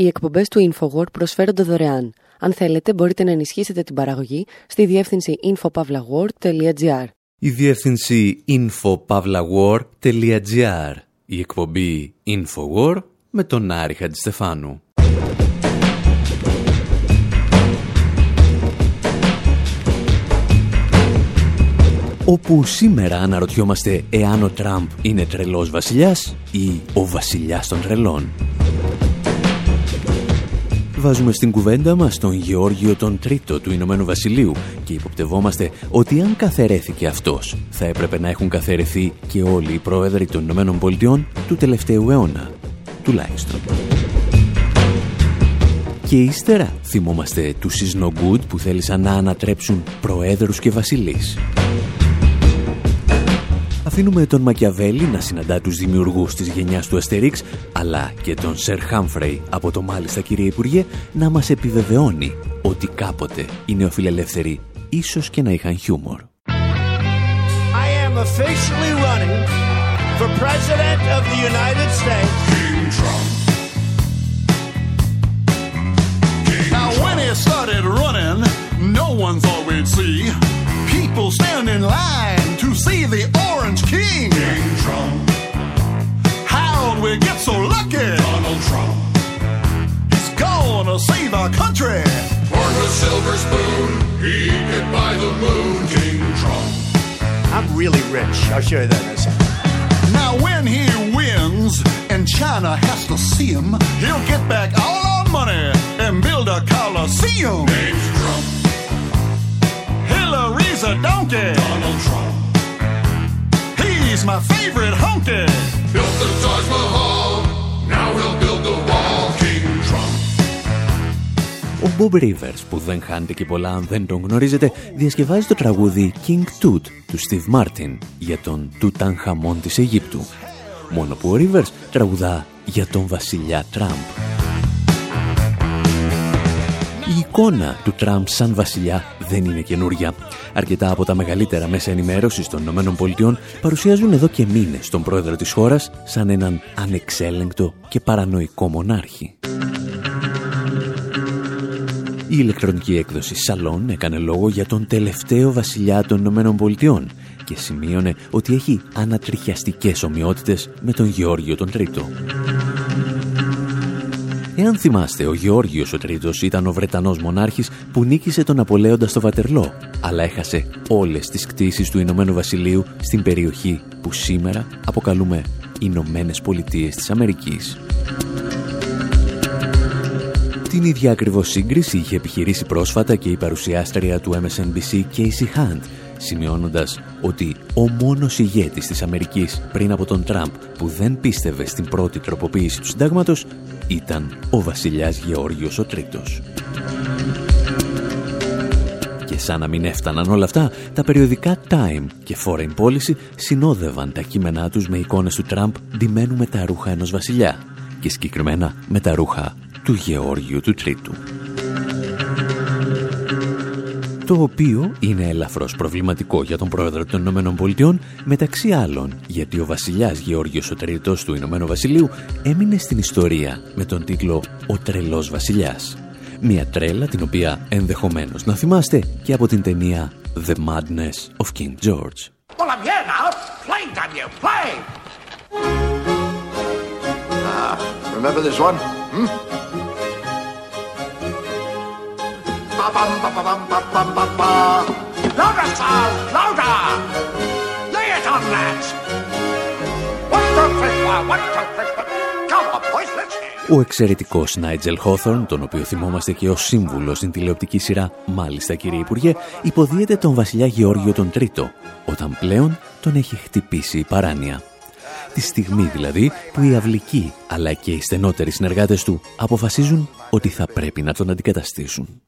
Οι εκπομπές του InfoWord προσφέρονται δωρεάν. Αν θέλετε, μπορείτε να ενισχύσετε την παραγωγή στη διεύθυνση infopavlagor.gr. Η διεύθυνση infopavlagor.gr. Η εκπομπή InfoWord με τον Άρη Χατζηστεφάνου. όπου σήμερα αναρωτιόμαστε εάν ο Τραμπ είναι τρελός βασιλιάς ή ο βασιλιάς των τρελών. Βάζουμε στην κουβέντα μας τον Γεώργιο τον Τρίτο του Ηνωμένου Βασιλείου και υποπτευόμαστε ότι αν καθαιρέθηκε αυτός θα έπρεπε να έχουν καθαιρεθεί και όλοι οι πρόεδροι των Ηνωμένων Πολιτειών του τελευταίου αιώνα, τουλάχιστον. Και ύστερα θυμόμαστε τους Σισνογκούντ που θέλησαν να ανατρέψουν προέδρους και βασιλείς. Αφήνουμε τον Μακιαβέλη να συναντά τους δημιουργούς της γενιάς του Αστερίξ, αλλά και τον Σερ Χάμφρεϊ από το μάλιστα κύριε Υπουργέ να μας επιβεβαιώνει ότι κάποτε οι νεοφιλελεύθεροι ίσως και να είχαν χιούμορ. I am officially running for President of the United States. King Trump. Now when he started running, no one thought we'd see people stand in save country. Born with silver spoon, he could buy the moon. King Trump. I'm really rich. I'll show you that in a second. Now when he wins and China has to see him, he'll get back all our money and build a coliseum. Name's Trump. Hillary's a donkey. Donald Trump. He's my favorite honky. Built the Taj Mahal. Ο Bob Rivers, που δεν χάνεται και πολλά αν δεν τον γνωρίζετε, διασκευάζει το τραγούδι King Tut του Steve Martin για τον Τουτανχαμών της Αιγύπτου. Μόνο που ο Rivers τραγουδά για τον βασιλιά Τραμπ. Η εικόνα του Τραμπ σαν βασιλιά δεν είναι καινούρια. Αρκετά από τα μεγαλύτερα μέσα ενημέρωσης των ΗΠΑ παρουσιάζουν εδώ και μήνες τον πρόεδρο της χώρας σαν έναν ανεξέλεγκτο και παρανοϊκό μονάρχη. Η ηλεκτρονική έκδοση Salon έκανε λόγο για τον τελευταίο βασιλιά των Ηνωμένων Πολιτειών και σημείωνε ότι έχει ανατριχιαστικές ομοιότητες με τον Γεώργιο τον Τρίτο. Εάν θυμάστε, ο Γεώργιος ο Τρίτος ήταν ο Βρετανός μονάρχης που νίκησε τον Απολέοντα στο Βατερλό, αλλά έχασε όλες τις κτίσεις του Ηνωμένου Βασιλείου στην περιοχή που σήμερα αποκαλούμε Ηνωμένες Πολιτείες της Αμερικής. Την ίδια ακριβώς σύγκριση είχε επιχειρήσει πρόσφατα και η παρουσιάστρια του MSNBC Casey Hunt, σημειώνοντας ότι ο μόνος ηγέτης της Αμερικής πριν από τον Τραμπ που δεν πίστευε στην πρώτη τροποποίηση του συντάγματος ήταν ο βασιλιάς Γεώργιος ο Τρίτος. Και σαν να μην έφταναν όλα αυτά, τα περιοδικά Time και Foreign Policy συνόδευαν τα κείμενά τους με εικόνες του Τραμπ ντυμένου με τα ρούχα ενός βασιλιά και συγκεκριμένα με τα ρούχα του Γεώργιου του Τρίτου το οποίο είναι ελαφρώς προβληματικό για τον πρόεδρο των Ηνωμένων Πολιτειών, μεταξύ άλλων γιατί ο βασιλιάς Γεώργιος ο Τρίτος του Ηνωμένου Βασιλείου έμεινε στην ιστορία με τον τίτλο «Ο τρελός βασιλιάς». Μια τρέλα την οποία ενδεχομένως να θυμάστε και από την ταινία «The Madness of King George». Well, I'm here now. Play, damn you, play! Ah, remember this one? Hmm? Ο εξαιρετικός Νάιτζελ Χόθορν, τον οποίο θυμόμαστε και ως σύμβουλο στην τηλεοπτική σειρά «Μάλιστα κύριε Υπουργέ», υποδίεται τον βασιλιά Γεώργιο τον Τρίτο, όταν πλέον τον έχει χτυπήσει η παράνοια. Τη στιγμή δηλαδή που οι αυλικοί αλλά και οι στενότεροι συνεργάτες του αποφασίζουν ότι θα πρέπει να τον αντικαταστήσουν.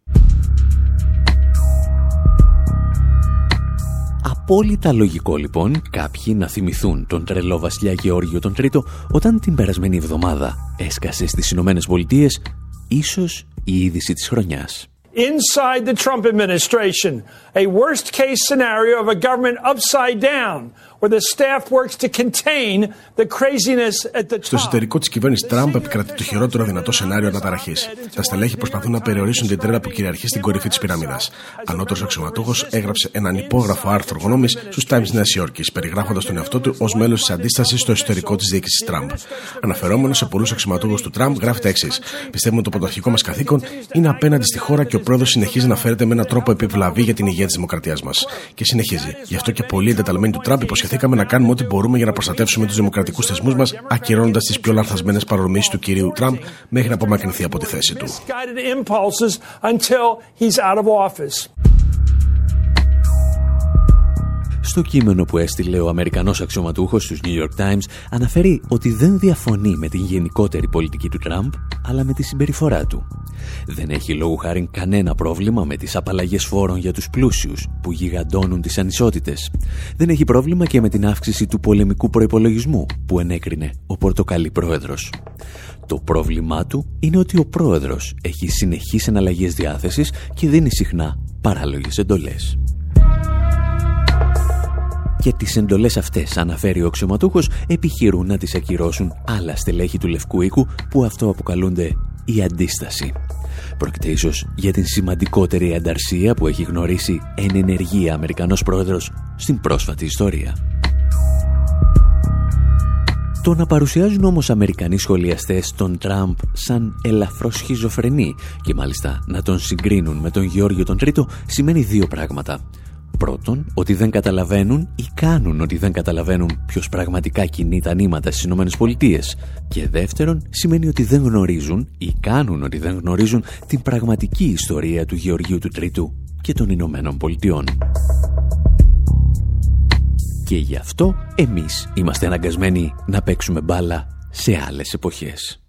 Απόλυτα λογικό λοιπόν κάποιοι να θυμηθούν τον τρελό βασιλιά Γεώργιο τον Τρίτο όταν την περασμένη εβδομάδα έσκασε στις Ηνωμένες Πολιτείες ίσως η είδηση της χρονιάς. Inside the Trump administration, a worst case scenario of a government upside down Στο εσωτερικό τη κυβέρνηση Τραμπ επικρατεί το χειρότερο δυνατό σενάριο αναταραχή. Τα στελέχη προσπαθούν να περιορίσουν την τρέλα που κυριαρχεί στην κορυφή τη πυραμίδα. Ανώτερο αξιωματούχο έγραψε έναν υπόγραφο άρθρο γνώμη στου Times Νέα Υόρκη, περιγράφοντα τον εαυτό του ω μέλο τη αντίσταση στο εσωτερικό τη διοίκηση Τραμπ. Αναφερόμενο σε πολλού αξιωματούχου του Τραμπ, γράφει τα εξή. Πιστεύουμε ότι το πρωταρχικό μα καθήκον είναι απέναντι στη χώρα και ο πρόεδρο συνεχίζει να φέρεται με έναν τρόπο επιβλαβή για την υγεία τη δημοκρατία μα. Και συνεχίζει. Γι' αυτό και πολλοί εντεταλμένοι του Τραμπ υποσχεθήκαμε να κάνουμε ό,τι μπορούμε για να προστατεύσουμε τους δημοκρατικούς θεσμούς μας, ακυρώνοντας τις πιο λανθασμένες παρορμήσει του κυρίου Τραμπ μέχρι να απομακρυνθεί από τη θέση του. Στο κείμενο που έστειλε ο Αμερικανός αξιωματούχος στους New York Times αναφέρει ότι δεν διαφωνεί με την γενικότερη πολιτική του Τραμπ, αλλά με τη συμπεριφορά του. Δεν έχει λόγου χάρη κανένα πρόβλημα με τις απαλλαγές φόρων για τους πλούσιους που γιγαντώνουν τις ανισότητες. Δεν έχει πρόβλημα και με την αύξηση του πολεμικού προϋπολογισμού που ενέκρινε ο Πορτοκαλί Πρόεδρος. Το πρόβλημά του είναι ότι ο πρόεδρος έχει συνεχείς εναλλαγές διάθεσης και δίνει συχνά παράλογες εντολές και τις εντολές αυτές, αναφέρει ο αξιωματούχος, επιχειρούν να τις ακυρώσουν άλλα στελέχη του Λευκού Οίκου που αυτό αποκαλούνται η αντίσταση. Πρόκειται ίσως για την σημαντικότερη ανταρσία που έχει γνωρίσει εν ενεργεία Αμερικανός πρόεδρος στην πρόσφατη ιστορία. Το να παρουσιάζουν όμως Αμερικανοί σχολιαστές τον Τραμπ σαν ελαφρώς σχιζοφρενή και μάλιστα να τον συγκρίνουν με τον Γεώργιο τον Τρίτο σημαίνει δύο πράγματα. Πρώτον, ότι δεν καταλαβαίνουν ή κάνουν ότι δεν καταλαβαίνουν ποιος πραγματικά κινεί τα νήματα στις Ηνωμένες Πολιτείες. Και δεύτερον, σημαίνει ότι δεν γνωρίζουν ή κάνουν ότι δεν γνωρίζουν την πραγματική ιστορία του Γεωργίου του Τρίτου και των Ηνωμένων Πολιτειών. Και γι' αυτό εμείς είμαστε αναγκασμένοι να παίξουμε μπάλα σε άλλες εποχές.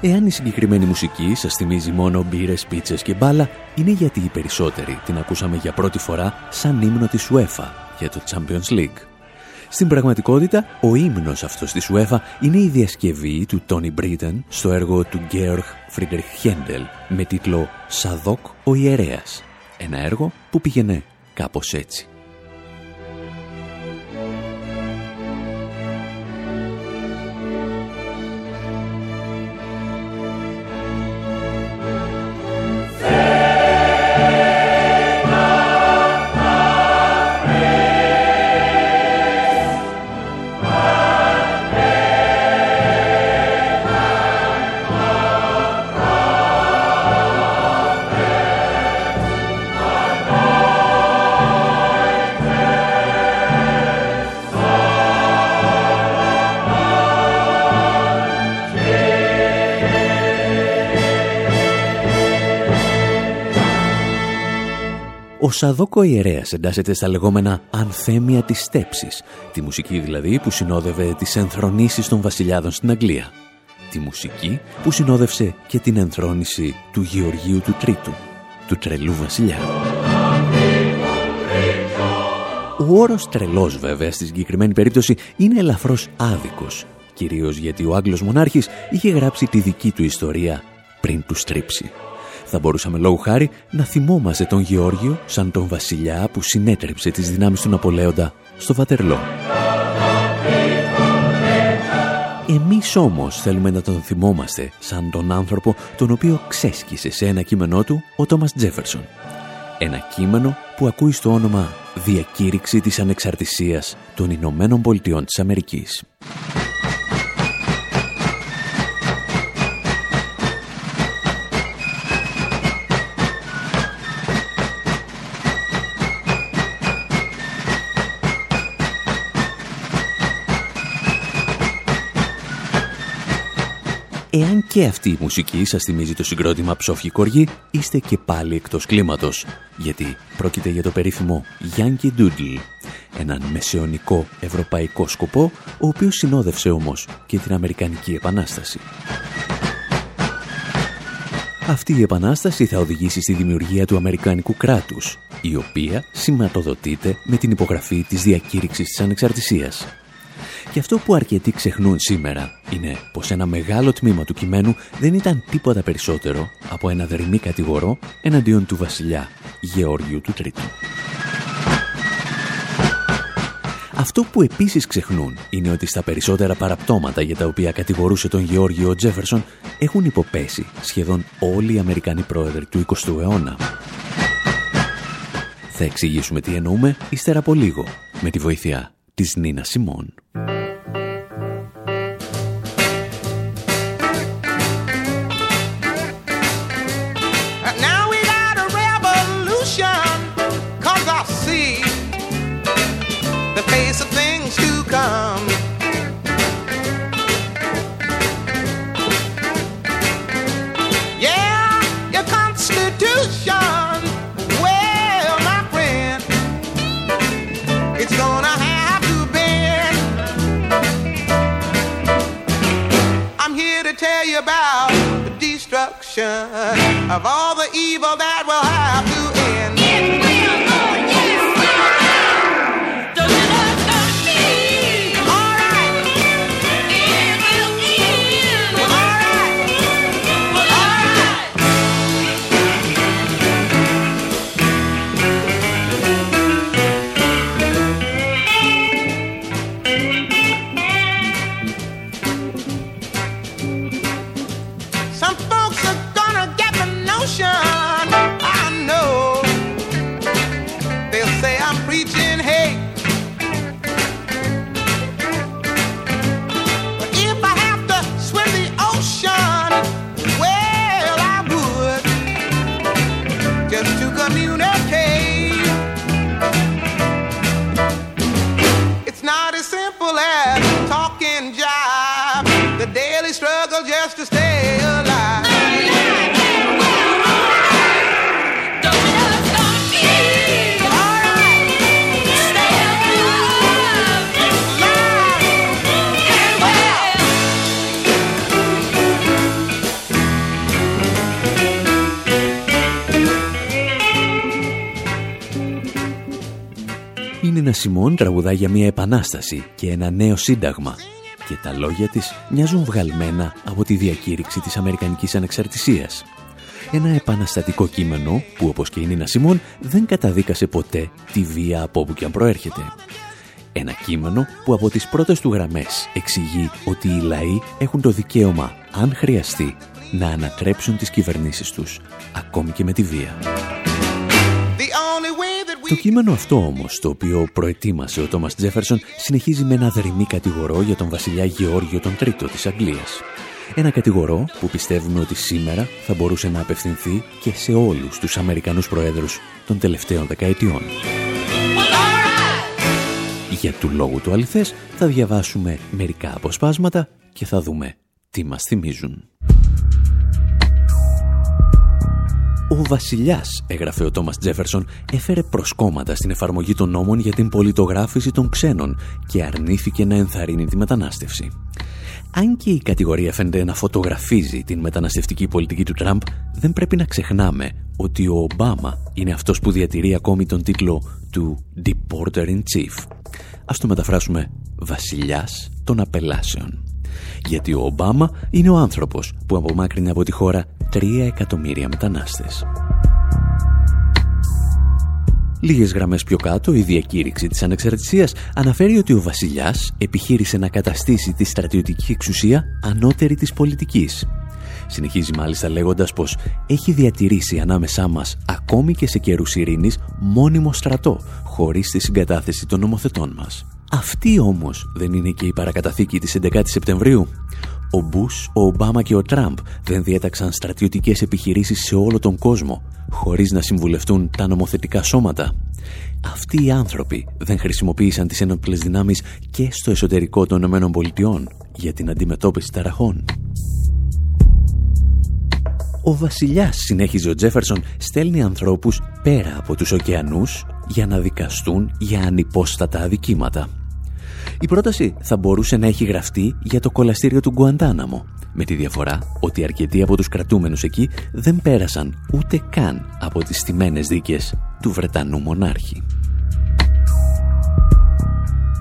Εάν η συγκεκριμένη μουσική σας θυμίζει μόνο μπύρες, πίτσες και μπάλα, είναι γιατί οι περισσότεροι την ακούσαμε για πρώτη φορά σαν ύμνο της UEFA για το Champions League. Στην πραγματικότητα, ο ύμνος αυτός της UEFA είναι η διασκευή του Τόνι Μπρίτεν στο έργο του Georg Friedrich Händel με τίτλο «Σαδόκ ο ιερέας». Ένα έργο που πήγαινε κάπως έτσι. Ο Σαδόκο Ιερέας εντάσσεται στα λεγόμενα ανθέμια της στέψης, τη μουσική δηλαδή που συνόδευε τις ενθρονήσεις των βασιλιάδων στην Αγγλία. Τη μουσική που συνόδευσε και την ενθρόνηση του Γεωργίου του Τρίτου, του τρελού βασιλιά. Ο όρος τρελός βέβαια στη συγκεκριμένη περίπτωση είναι ελαφρώς άδικος, κυρίως γιατί ο Άγγλος μονάρχης είχε γράψει τη δική του ιστορία πριν του στρίψει. Θα μπορούσαμε λόγου χάρη να θυμόμαστε τον Γεώργιο σαν τον βασιλιά που συνέτρεψε τις δυνάμεις του Ναπολέοντα στο Βατερλό. Εμείς όμως θέλουμε να τον θυμόμαστε σαν τον άνθρωπο τον οποίο ξέσκησε σε ένα κείμενό του ο Τόμας Τζέφερσον. Ένα κείμενο που ακούει στο όνομα «Διακήρυξη της Ανεξαρτησίας των Ηνωμένων Πολιτειών της Αμερικής». Και αυτή η μουσική σας θυμίζει το συγκρότημα ψόφι κοργή, είστε και πάλι εκτός κλίματος, γιατί πρόκειται για το περίφημο Yankee Doodle. έναν μεσαιωνικό ευρωπαϊκό σκοπό, ο οποίος συνόδευσε όμως και την Αμερικανική Επανάσταση. Αυτή η επανάσταση θα οδηγήσει στη δημιουργία του Αμερικανικού κράτους, η οποία σηματοδοτείται με την υπογραφή της διακήρυξης της ανεξαρτησίας. Και αυτό που αρκετοί ξεχνούν σήμερα είναι πως ένα μεγάλο τμήμα του κειμένου δεν ήταν τίποτα περισσότερο από ένα δερμή κατηγορό εναντίον του βασιλιά Γεώργιου του Τρίτου. Αυτό που επίσης ξεχνούν είναι ότι στα περισσότερα παραπτώματα για τα οποία κατηγορούσε τον Γεώργιο Τζέφερσον έχουν υποπέσει σχεδόν όλοι οι Αμερικανοί πρόεδροι του 20ου αιώνα. Θα εξηγήσουμε τι εννοούμε ύστερα από λίγο με τη βοήθεια της Νίνα Σιμών. Of all the evil that will have Σιμών τραγουδά για μια επανάσταση και ένα νέο σύνταγμα και τα λόγια της μοιάζουν βγαλμένα από τη διακήρυξη της Αμερικανικής Ανεξαρτησίας. Ένα επαναστατικό κείμενο που όπως και η Νίνα Σιμών δεν καταδίκασε ποτέ τη βία από όπου και αν προέρχεται. Ένα κείμενο που από τις πρώτες του γραμμές εξηγεί ότι οι λαοί έχουν το δικαίωμα, αν χρειαστεί, να ανατρέψουν τις κυβερνήσεις τους, ακόμη και με τη βία. Το κείμενο αυτό όμως, το οποίο προετοίμασε ο Τόμας Τζέφερσον, συνεχίζει με ένα δερμή κατηγορό για τον βασιλιά Γεώργιο τον Τρίτο της Αγγλίας. Ένα κατηγορό που πιστεύουμε ότι σήμερα θα μπορούσε να απευθυνθεί και σε όλους τους Αμερικανούς Προέδρους των τελευταίων δεκαετιών. Για του λόγου του αληθές θα διαβάσουμε μερικά αποσπάσματα και θα δούμε τι μας θυμίζουν. Ο βασιλιάς, έγραφε ο Τόμας Τζέφερσον, έφερε προσκόμματα στην εφαρμογή των νόμων για την πολιτογράφηση των ξένων και αρνήθηκε να ενθαρρύνει τη μετανάστευση. Αν και η κατηγορία φαίνεται να φωτογραφίζει την μεταναστευτική πολιτική του Τραμπ, δεν πρέπει να ξεχνάμε ότι ο Ομπάμα είναι αυτός που διατηρεί ακόμη τον τίτλο του Deporter in Chief. Ας το μεταφράσουμε «Βασιλιάς των Απελάσεων». Γιατί ο Ομπάμα είναι ο άνθρωπος που απομάκρυνε από τη χώρα 3 εκατομμύρια μετανάστες. Λίγες γραμμές πιο κάτω, η διακήρυξη της ανεξαρτησίας αναφέρει ότι ο βασιλιάς επιχείρησε να καταστήσει τη στρατιωτική εξουσία ανώτερη της πολιτικής. Συνεχίζει μάλιστα λέγοντας πως έχει διατηρήσει ανάμεσά μας ακόμη και σε καιρούς ειρήνης μόνιμο στρατό, χωρίς τη συγκατάθεση των νομοθετών μας. Αυτή όμως δεν είναι και η παρακαταθήκη της 11 Σεπτεμβρίου. Ο Μπούς, ο Ομπάμα και ο Τραμπ δεν διέταξαν στρατιωτικές επιχειρήσεις σε όλο τον κόσμο, χωρίς να συμβουλευτούν τα νομοθετικά σώματα. Αυτοί οι άνθρωποι δεν χρησιμοποίησαν τις ενόπλες δυνάμεις και στο εσωτερικό των ΗΠΑ για την αντιμετώπιση ταραχών. Ο βασιλιάς, συνέχιζε ο Τζέφερσον, στέλνει ανθρώπους πέρα από τους ωκεανούς για να δικαστούν για ανυπόστατα αδικήματα. Η πρόταση θα μπορούσε να έχει γραφτεί για το κολαστήριο του Γκουαντάναμο, με τη διαφορά ότι αρκετοί από τους κρατούμενους εκεί δεν πέρασαν ούτε καν από τις στιμένες δίκες του Βρετανού μονάρχη.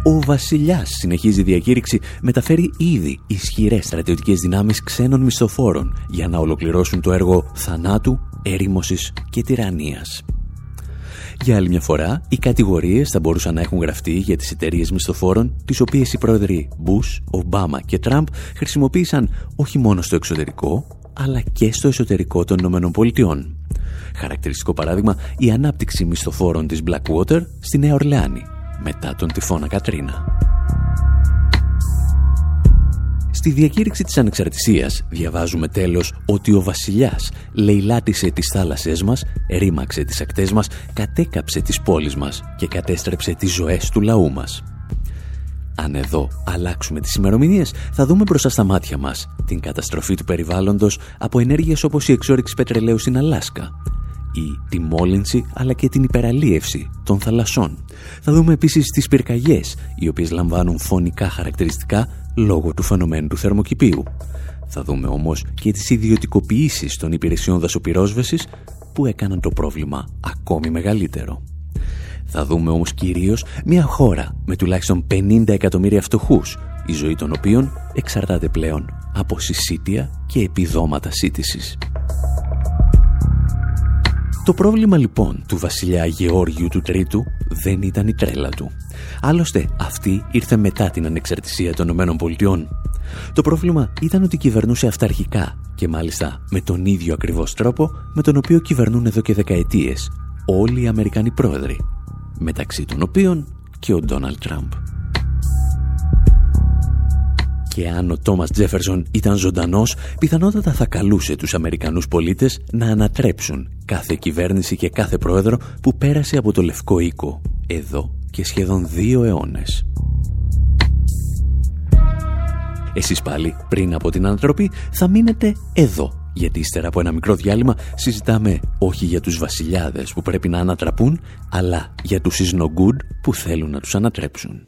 Ο βασιλιάς, συνεχίζει η διακήρυξη, μεταφέρει ήδη ισχυρές στρατιωτικές δυνάμεις ξένων μισθοφόρων για να ολοκληρώσουν το έργο θανάτου, έρημωσης και τυραννίας. Για άλλη μια φορά, οι κατηγορίες θα μπορούσαν να έχουν γραφτεί για τις εταιρείες μισθοφόρων, τις οποίες οι πρόεδροι Μπούς, Ομπάμα και Τραμπ χρησιμοποίησαν όχι μόνο στο εξωτερικό, αλλά και στο εσωτερικό των Ηνωμένων Πολιτειών. Χαρακτηριστικό παράδειγμα, η ανάπτυξη μισθοφόρων της Blackwater στη Νέα Ορλεάνη, μετά τον τυφώνα Κατρίνα. Στη διακήρυξη της ανεξαρτησίας διαβάζουμε τέλος ότι ο βασιλιάς λαιλάτισε τις θάλασσές μας, ρήμαξε τις ακτές μας, κατέκαψε τις πόλεις μας και κατέστρεψε τις ζωές του λαού μας. Αν εδώ αλλάξουμε τις ημερομηνίες, θα δούμε μπροστά στα μάτια μας την καταστροφή του περιβάλλοντος από ενέργειες όπως η εξόριξη πετρελαίου στην Αλάσκα, ή τη μόλυνση αλλά και την υπεραλίευση των θαλασσών. Θα δούμε επίσης τις πυρκαγιές, οι οποίες λαμβάνουν φωνικά χαρακτηριστικά λόγω του φαινομένου του θερμοκηπίου. Θα δούμε όμως και τις ιδιωτικοποιήσεις των υπηρεσιών δασοπυρόσβεσης που έκαναν το πρόβλημα ακόμη μεγαλύτερο. Θα δούμε όμως κυρίως μια χώρα με τουλάχιστον 50 εκατομμύρια φτωχούς, η ζωή των οποίων εξαρτάται πλέον από συσίτια και επιδόματα σύντησης. Το πρόβλημα λοιπόν του βασιλιά Γεώργιου του Τρίτου δεν ήταν η τρέλα του. Άλλωστε αυτή ήρθε μετά την ανεξαρτησία των ΗΠΑ. Το πρόβλημα ήταν ότι κυβερνούσε αυταρχικά και μάλιστα με τον ίδιο ακριβώς τρόπο με τον οποίο κυβερνούν εδώ και δεκαετίες όλοι οι Αμερικανοί πρόεδροι, μεταξύ των οποίων και ο Ντόναλτ Τραμπ και αν ο Τόμας Τζέφερσον ήταν ζωντανός, πιθανότατα θα καλούσε τους Αμερικανούς πολίτες να ανατρέψουν κάθε κυβέρνηση και κάθε πρόεδρο που πέρασε από το Λευκό Οίκο, εδώ και σχεδόν δύο αιώνες. Εσείς πάλι, πριν από την ανατροπή, θα μείνετε εδώ, γιατί ύστερα από ένα μικρό διάλειμμα συζητάμε όχι για τους βασιλιάδες που πρέπει να ανατραπούν, αλλά για τους Ισνογκούντ που θέλουν να τους ανατρέψουν.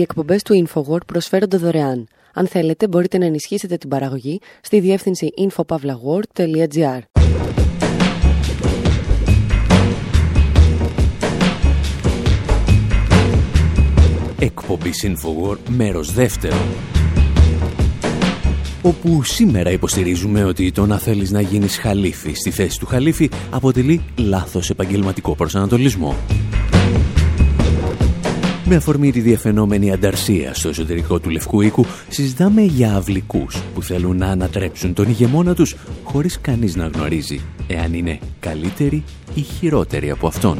Οι εκπομπές του InfoWord προσφέρονται δωρεάν. Αν θέλετε, μπορείτε να ενισχύσετε την παραγωγή στη διεύθυνση infopavlagor.gr. Εκπομπή InfoWord, μέρος δεύτερο. Όπου σήμερα υποστηρίζουμε ότι το να θέλεις να γίνεις χαλίφη στη θέση του χαλίφη αποτελεί λάθος επαγγελματικό προσανατολισμό. Με αφορμή τη διαφαινόμενη ανταρσία στο εσωτερικό του Λευκού Οίκου, συζητάμε για αυλικούς που θέλουν να ανατρέψουν τον ηγεμόνα τους χωρίς κανείς να γνωρίζει εάν είναι καλύτεροι ή χειρότεροι από αυτόν.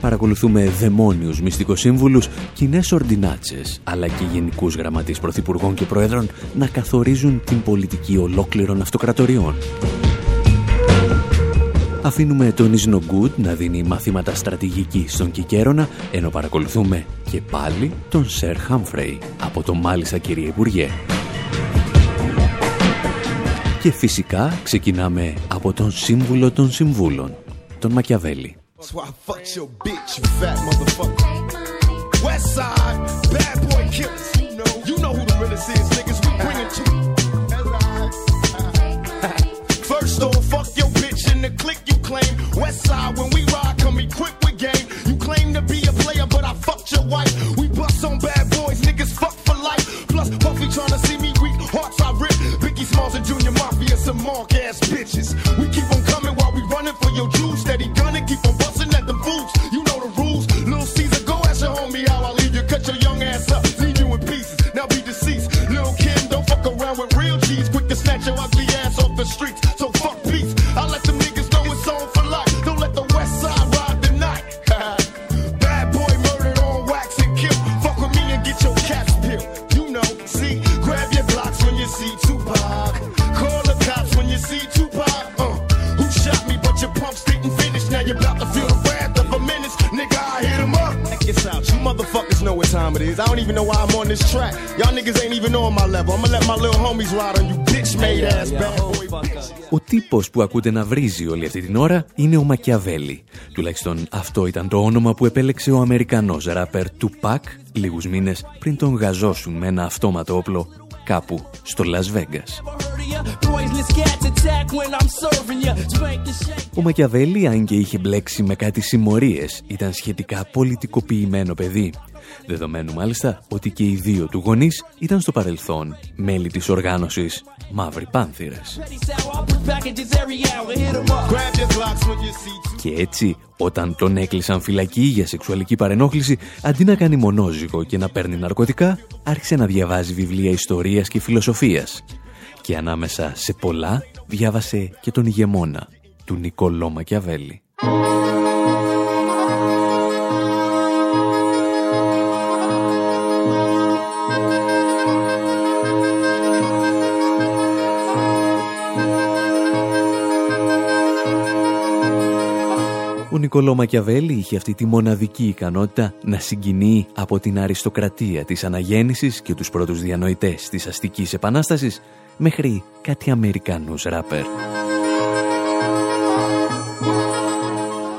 Παρακολουθούμε δαιμόνιους μυστικοσύμβουλους, κοινές ορντινάτσες, αλλά και γενικούς γραμματείς πρωθυπουργών και προέδρων να καθορίζουν την πολιτική ολόκληρων αυτοκρατοριών. Αφήνουμε τον Ισνογκούτ να δίνει μαθήματα στρατηγική στον Κικέρονα, ενώ παρακολουθούμε και πάλι τον Σερ Χάμφρεϊ από το «Μάλιστα κύριε Υπουργέ». Και φυσικά ξεκινάμε από τον Σύμβουλο των Συμβούλων, τον Μακιαβέλη. West side when we ride, come equipped with game. You claim to be a player, but I fucked your wife. We bust on bad boys, niggas fuck for life. Plus, Puffy trying to see me weak, hearts I rip. Biggie Smalls and Junior Mafia, some mark ass bitches. Τύπος που ακούτε να βρίζει όλη αυτή την ώρα είναι ο Μακιαβέλη. Τουλάχιστον αυτό ήταν το όνομα που επέλεξε ο Αμερικανός ράπερ Tupac λίγους μήνες πριν τον γαζώσουν με ένα αυτόματο όπλο κάπου στο Las Vegas. Ο Μακιαβέλη, αν και είχε μπλέξει με κάτι συμμορίες, ήταν σχετικά πολιτικοποιημένο παιδί. Δεδομένου μάλιστα ότι και οι δύο του γονείς ήταν στο παρελθόν μέλη της οργάνωσης. Μαύροι Πάνθυρες. Και έτσι, όταν τον έκλεισαν φυλακή για σεξουαλική παρενόχληση, αντί να κάνει μονόζυγο και να παίρνει ναρκωτικά, άρχισε να διαβάζει βιβλία ιστορίας και φιλοσοφίας. Και ανάμεσα σε πολλά, διάβασε και τον ηγεμόνα του Νικολό Μακιαβέλη. Νικολό Μακιαβέλη είχε αυτή τη μοναδική ικανότητα να συγκινεί από την αριστοκρατία της αναγέννησης και τους πρώτους διανοητές της αστικής επανάστασης μέχρι κάτι Αμερικανούς ράπερ.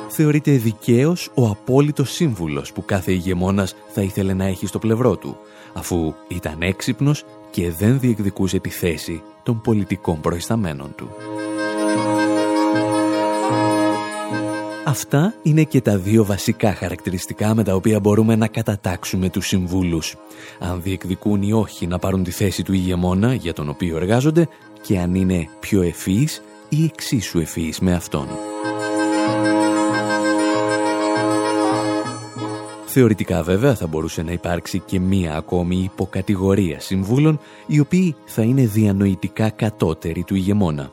Θεωρείται δικαίως ο απόλυτος σύμβουλος που κάθε ηγεμόνας θα ήθελε να έχει στο πλευρό του, αφού ήταν έξυπνος και δεν διεκδικούσε τη θέση των πολιτικών προϊσταμένων του. Αυτά είναι και τα δύο βασικά χαρακτηριστικά με τα οποία μπορούμε να κατατάξουμε τους συμβούλους. Αν διεκδικούν ή όχι να πάρουν τη θέση του ηγεμόνα για τον οποίο εργάζονται και αν είναι πιο ευφύης ή εξίσου ευφύης με αυτόν. Θεωρητικά βέβαια θα μπορούσε να υπάρξει και μία ακόμη υποκατηγορία συμβούλων οι οποίοι θα είναι διανοητικά κατώτεροι του ηγεμόνα.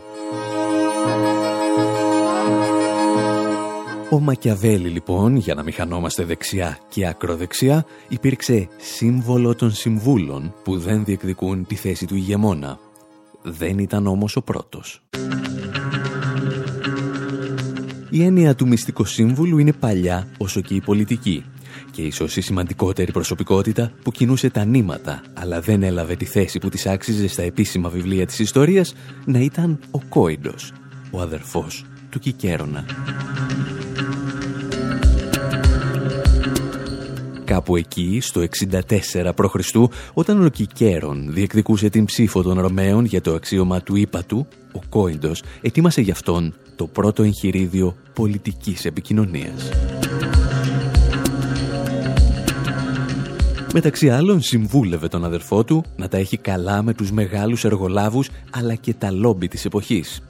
Ο Μακιαβέλη λοιπόν, για να μην χανόμαστε δεξιά και ακροδεξιά, υπήρξε σύμβολο των συμβούλων που δεν διεκδικούν τη θέση του ηγεμόνα. Δεν ήταν όμως ο πρώτος. Η έννοια του μυστικού σύμβουλου είναι παλιά όσο και η πολιτική και ίσως η σημαντικότερη προσωπικότητα που κινούσε τα νήματα αλλά δεν έλαβε τη θέση που της άξιζε στα επίσημα βιβλία της ιστορίας να ήταν ο Κόιντος, ο αδερφός του Κικέρονα. Κάπου εκεί, στο 64 π.Χ., όταν ο Κικέρον διεκδικούσε την ψήφο των Ρωμαίων για το αξίωμα του ύπατου, ο Κόιντος ετοίμασε γι' αυτόν το πρώτο εγχειρίδιο πολιτικής επικοινωνίας. Μεταξύ άλλων συμβούλευε τον αδερφό του να τα έχει καλά με τους μεγάλους εργολάβους αλλά και τα λόμπι της εποχής.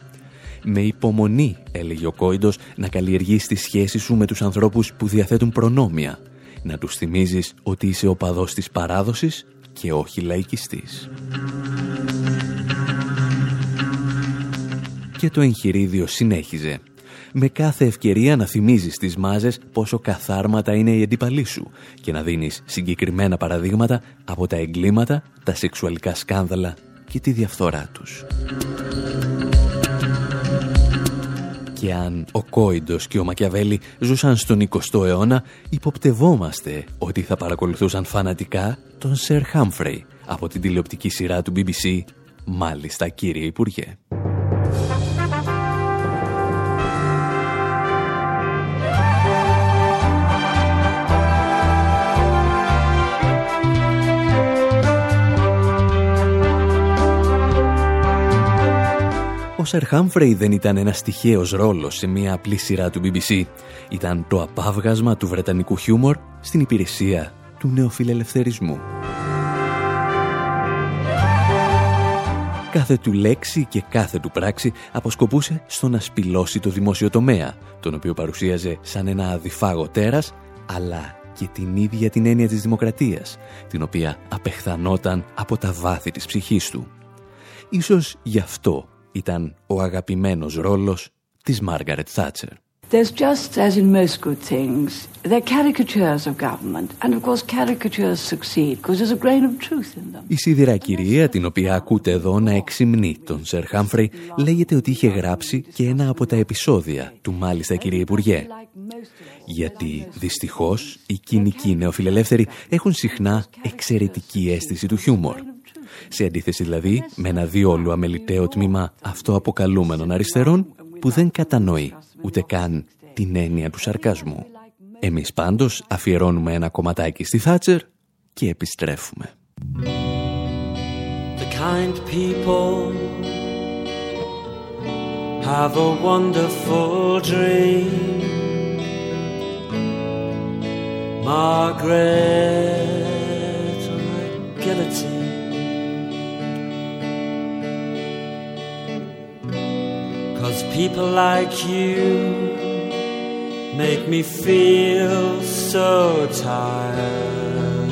Με υπομονή, έλεγε ο Κόιντος, να καλλιεργείς τη σχέση σου με τους ανθρώπους που διαθέτουν προνόμια. Να τους θυμίζεις ότι είσαι ο παδός της παράδοσης και όχι λαϊκιστής. Και το εγχειρίδιο συνέχιζε με κάθε ευκαιρία να θυμίζεις τις μάζες πόσο καθάρματα είναι οι αντίπαλοι σου και να δίνεις συγκεκριμένα παραδείγματα από τα εγκλήματα, τα σεξουαλικά σκάνδαλα και τη διαφθορά τους. Και αν ο Κόιντος και ο Μακιαβέλη ζούσαν στον 20ο αιώνα, υποπτευόμαστε ότι θα παρακολουθούσαν φανατικά τον Σερ Χάμφρεϊ από την τηλεοπτική σειρά του BBC «Μάλιστα κύριε Υπουργέ». Ο Σερ Χάμφρεϊ δεν ήταν ένας τυχαίος ρόλος σε μια απλή σειρά του BBC. Ήταν το απάβγασμα του βρετανικού χιούμορ στην υπηρεσία του νεοφιλελευθερισμού. Κάθε του λέξη και κάθε του πράξη αποσκοπούσε στο να σπηλώσει το δημόσιο τομέα, τον οποίο παρουσίαζε σαν ένα αδιφάγο τέρας, αλλά και την ίδια την έννοια της δημοκρατίας, την οποία απεχθανόταν από τα βάθη της ψυχής του. Ίσως γι' αυτό ήταν ο αγαπημένος ρόλος της Μάργαρετ Θάτσερ. There's just as in most good things, they're caricatures of government. And of course caricatures succeed because there's a grain of truth in them. Η σιδηρά κυρία, την οποία ακούτε εδώ να εξυμνεί τον Σερ Χάμφρεϊ, λέγεται ότι είχε γράψει και ένα από τα επεισόδια του μάλιστα κύριε Υπουργέ. Γιατί δυστυχώς οι κοινικοί νεοφιλελεύθεροι έχουν συχνά εξαιρετική αίσθηση του χιούμορ. Σε αντίθεση δηλαδή με ένα διόλου αμεληταίο τμήμα αυτοαποκαλούμενων αριστερών που δεν κατανοεί ούτε καν την έννοια του σαρκασμού. Εμείς πάντως αφιερώνουμε ένα κομματάκι στη Θάτσερ και επιστρέφουμε. The kind people have a wonderful dream Margaret people like you make me feel so tired.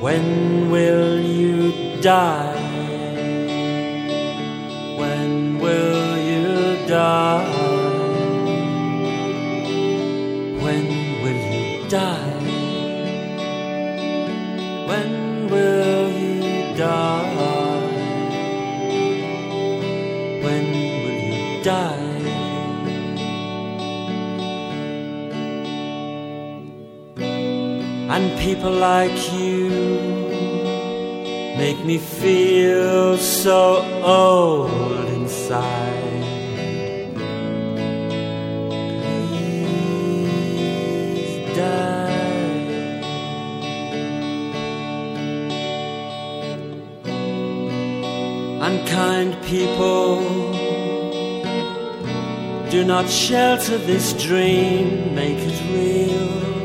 When will you die? When will you die? People like you make me feel so old inside. Please die. Unkind people do not shelter this dream, make it real.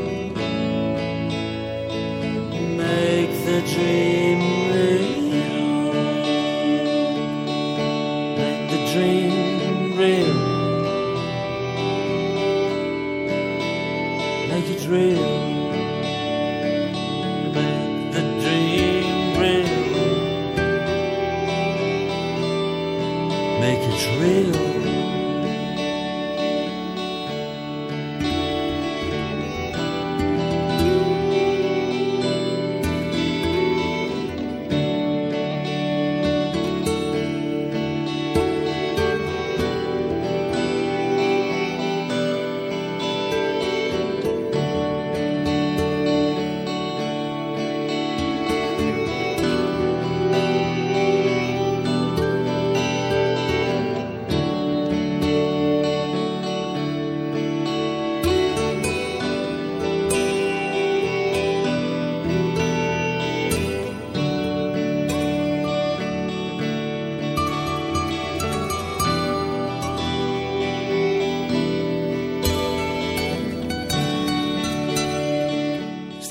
The dream. Make the dream real. It real.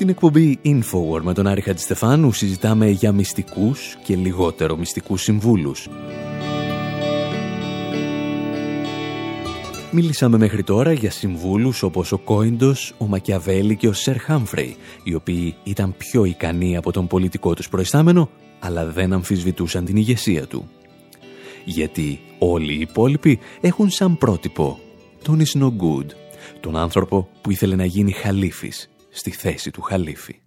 Στην εκπομπή Infowar με τον Άρη Χατζηστεφάνου συζητάμε για μυστικούς και λιγότερο μυστικούς συμβούλους. Μίλησαμε μέχρι τώρα για συμβούλους όπως ο Κόιντος, ο Μακιαβέλη και ο Σερ Χάμφρεϊ, οι οποίοι ήταν πιο ικανοί από τον πολιτικό τους προϊστάμενο, αλλά δεν αμφισβητούσαν την ηγεσία του. Γιατί όλοι οι υπόλοιποι έχουν σαν πρότυπο τον Is No Good, τον άνθρωπο που ήθελε να γίνει χαλίφης στη θέση του χαλίφη.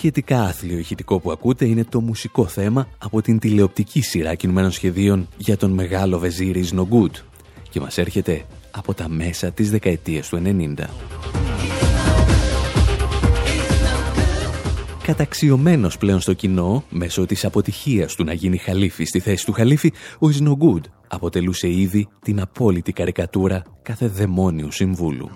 Σχετικά άθλιο ηχητικό που ακούτε είναι το μουσικό θέμα από την τηλεοπτική σειρά κινουμένων σχεδίων για τον μεγάλο βεζίρι No Good και μας έρχεται από τα μέσα της δεκαετίας του 90. Καταξιωμένος πλέον στο κοινό, μέσω της αποτυχίας του να γίνει χαλίφη στη θέση του χαλίφη, ο Is No Good αποτελούσε ήδη την απόλυτη καρικατούρα κάθε δαιμόνιου συμβούλου.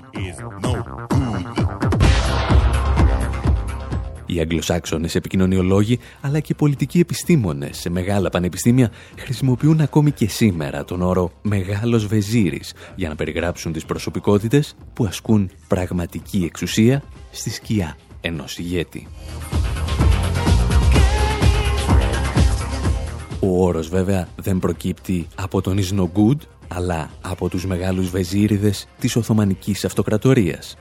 Οι Αγγλοσάξονες επικοινωνιολόγοι αλλά και οι πολιτικοί επιστήμονες σε μεγάλα πανεπιστήμια χρησιμοποιούν ακόμη και σήμερα τον όρο «μεγάλος βεζίρης» για να περιγράψουν τις προσωπικότητες που ασκούν πραγματική εξουσία στη σκιά ενός ηγέτη. Ο όρος βέβαια δεν προκύπτει από τον Ισνογκούντ αλλά από τους μεγάλους βεζίριδες της Οθωμανικής Αυτοκρατορίας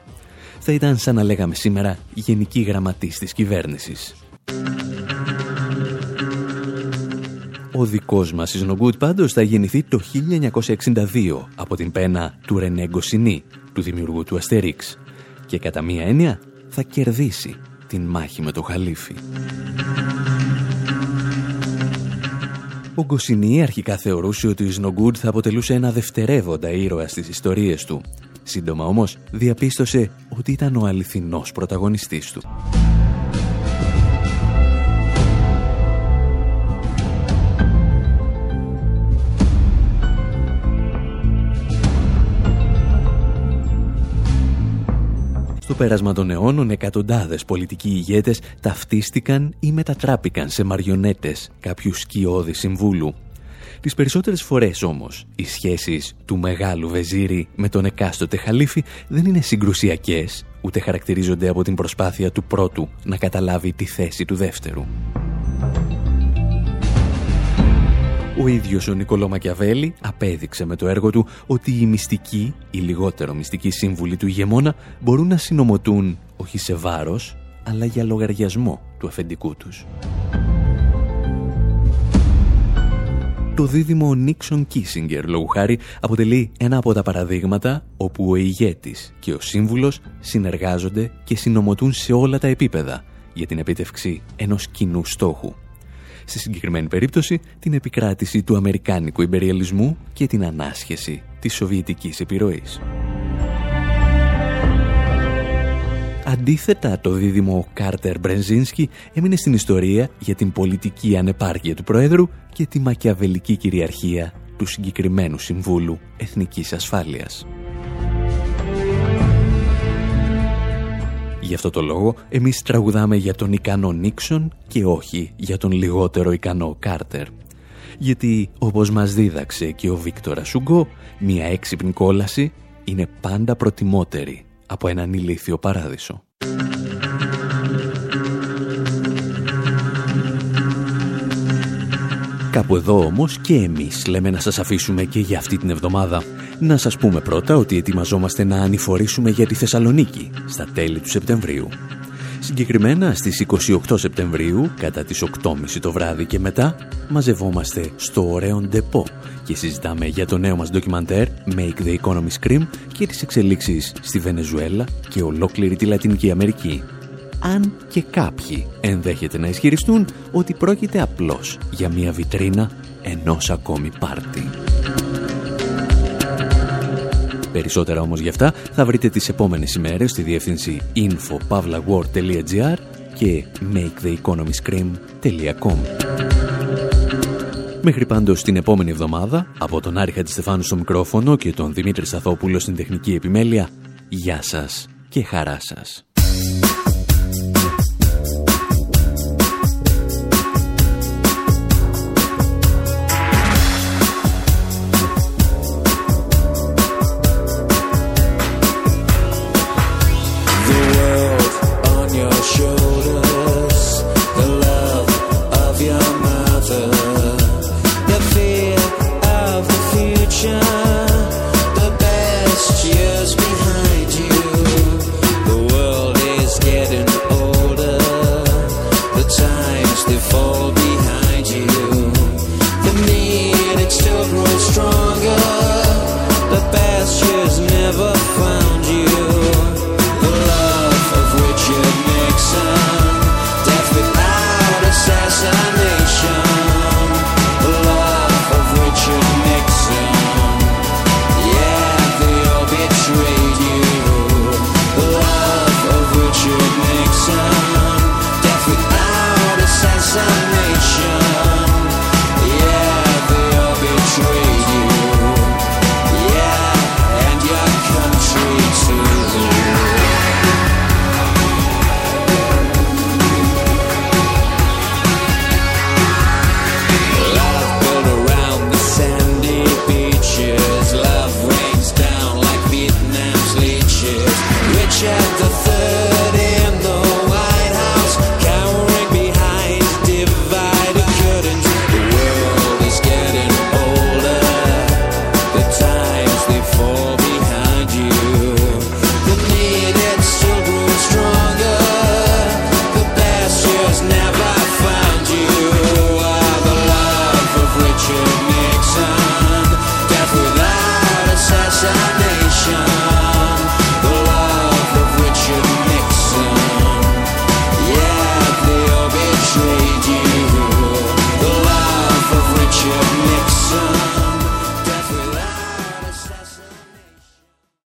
θα ήταν σαν να λέγαμε σήμερα γενική γραμματής της κυβέρνησης. Ο δικός μας Ισνογκούτ πάντως θα γεννηθεί το 1962 από την πένα του Ρενέ Γκοσινή, του δημιουργού του Αστερίξ και κατά μία έννοια θα κερδίσει την μάχη με το Χαλίφι. Ο Γκοσινή αρχικά θεωρούσε ότι ο Ισνογκούντ θα αποτελούσε ένα δευτερεύοντα ήρωα στις ιστορίες του Σύντομα όμως διαπίστωσε ότι ήταν ο αληθινός πρωταγωνιστής του. Στο πέρασμα των αιώνων, εκατοντάδες πολιτικοί ηγέτες ταυτίστηκαν ή μετατράπηκαν σε μαριονέτες κάποιου σκιώδη συμβούλου Τις περισσότερες φορές όμως, οι σχέσεις του μεγάλου βεζίρι με τον εκάστοτε χαλίφη δεν είναι συγκρουσιακές, ούτε χαρακτηρίζονται από την προσπάθεια του πρώτου να καταλάβει τη θέση του δεύτερου. Ο ίδιος ο Νικολό Μακιαβέλη απέδειξε με το έργο του ότι οι μυστικοί, οι λιγότερο μυστικοί σύμβουλοι του ηγεμόνα μπορούν να συνομωτούν όχι σε βάρος, αλλά για λογαριασμό του αφεντικού τους. Το δίδυμο Νίξον Κίσιγκερ, λόγου χάρη, αποτελεί ένα από τα παραδείγματα όπου ο ηγέτης και ο σύμβουλος συνεργάζονται και συνομωτούν σε όλα τα επίπεδα για την επίτευξη ενός κοινού στόχου. Στη συγκεκριμένη περίπτωση, την επικράτηση του Αμερικάνικου υπεριαλισμού και την ανάσχεση της Σοβιετικής επιρροής. Αντίθετα, το δίδυμο Κάρτερ Μπρενζίνσκι έμεινε στην ιστορία για την πολιτική ανεπάρκεια του Προέδρου και τη μακιαβελική κυριαρχία του συγκεκριμένου Συμβούλου Εθνικής Ασφάλειας. Γι' αυτό το λόγο εμείς τραγουδάμε για τον ικανό Νίξον και όχι για τον λιγότερο ικανό Κάρτερ. Γιατί όπως μας δίδαξε και ο Βίκτορα Σουγκό, μια έξυπνη κόλαση είναι πάντα προτιμότερη από έναν ηλίθιο παράδεισο. Κάπου εδώ όμως και εμείς λέμε να σας αφήσουμε και για αυτή την εβδομάδα. Να σας πούμε πρώτα ότι ετοιμαζόμαστε να ανηφορήσουμε για τη Θεσσαλονίκη στα τέλη του Σεπτεμβρίου. Συγκεκριμένα στις 28 Σεπτεμβρίου, κατά τις 8.30 το βράδυ και μετά, μαζευόμαστε στο ωραίο Ντεπό και συζητάμε για το νέο μας ντοκιμαντέρ Make the Economy Scream και τις εξελίξεις στη Βενεζουέλα και ολόκληρη τη Λατινική Αμερική αν και κάποιοι ενδέχεται να ισχυριστούν ότι πρόκειται απλώς για μια βιτρίνα ενός ακόμη πάρτι. Περισσότερα όμως γι' αυτά θα βρείτε τις επόμενες ημέρες στη διεύθυνση infopavlagor.gr και maketheeconomyscream.com Μέχρι πάντως την επόμενη εβδομάδα, από τον Άρη Χατζηστεφάνου στο μικρόφωνο και τον Δημήτρη Σαθόπουλο στην τεχνική επιμέλεια, γεια σας και χαρά σας.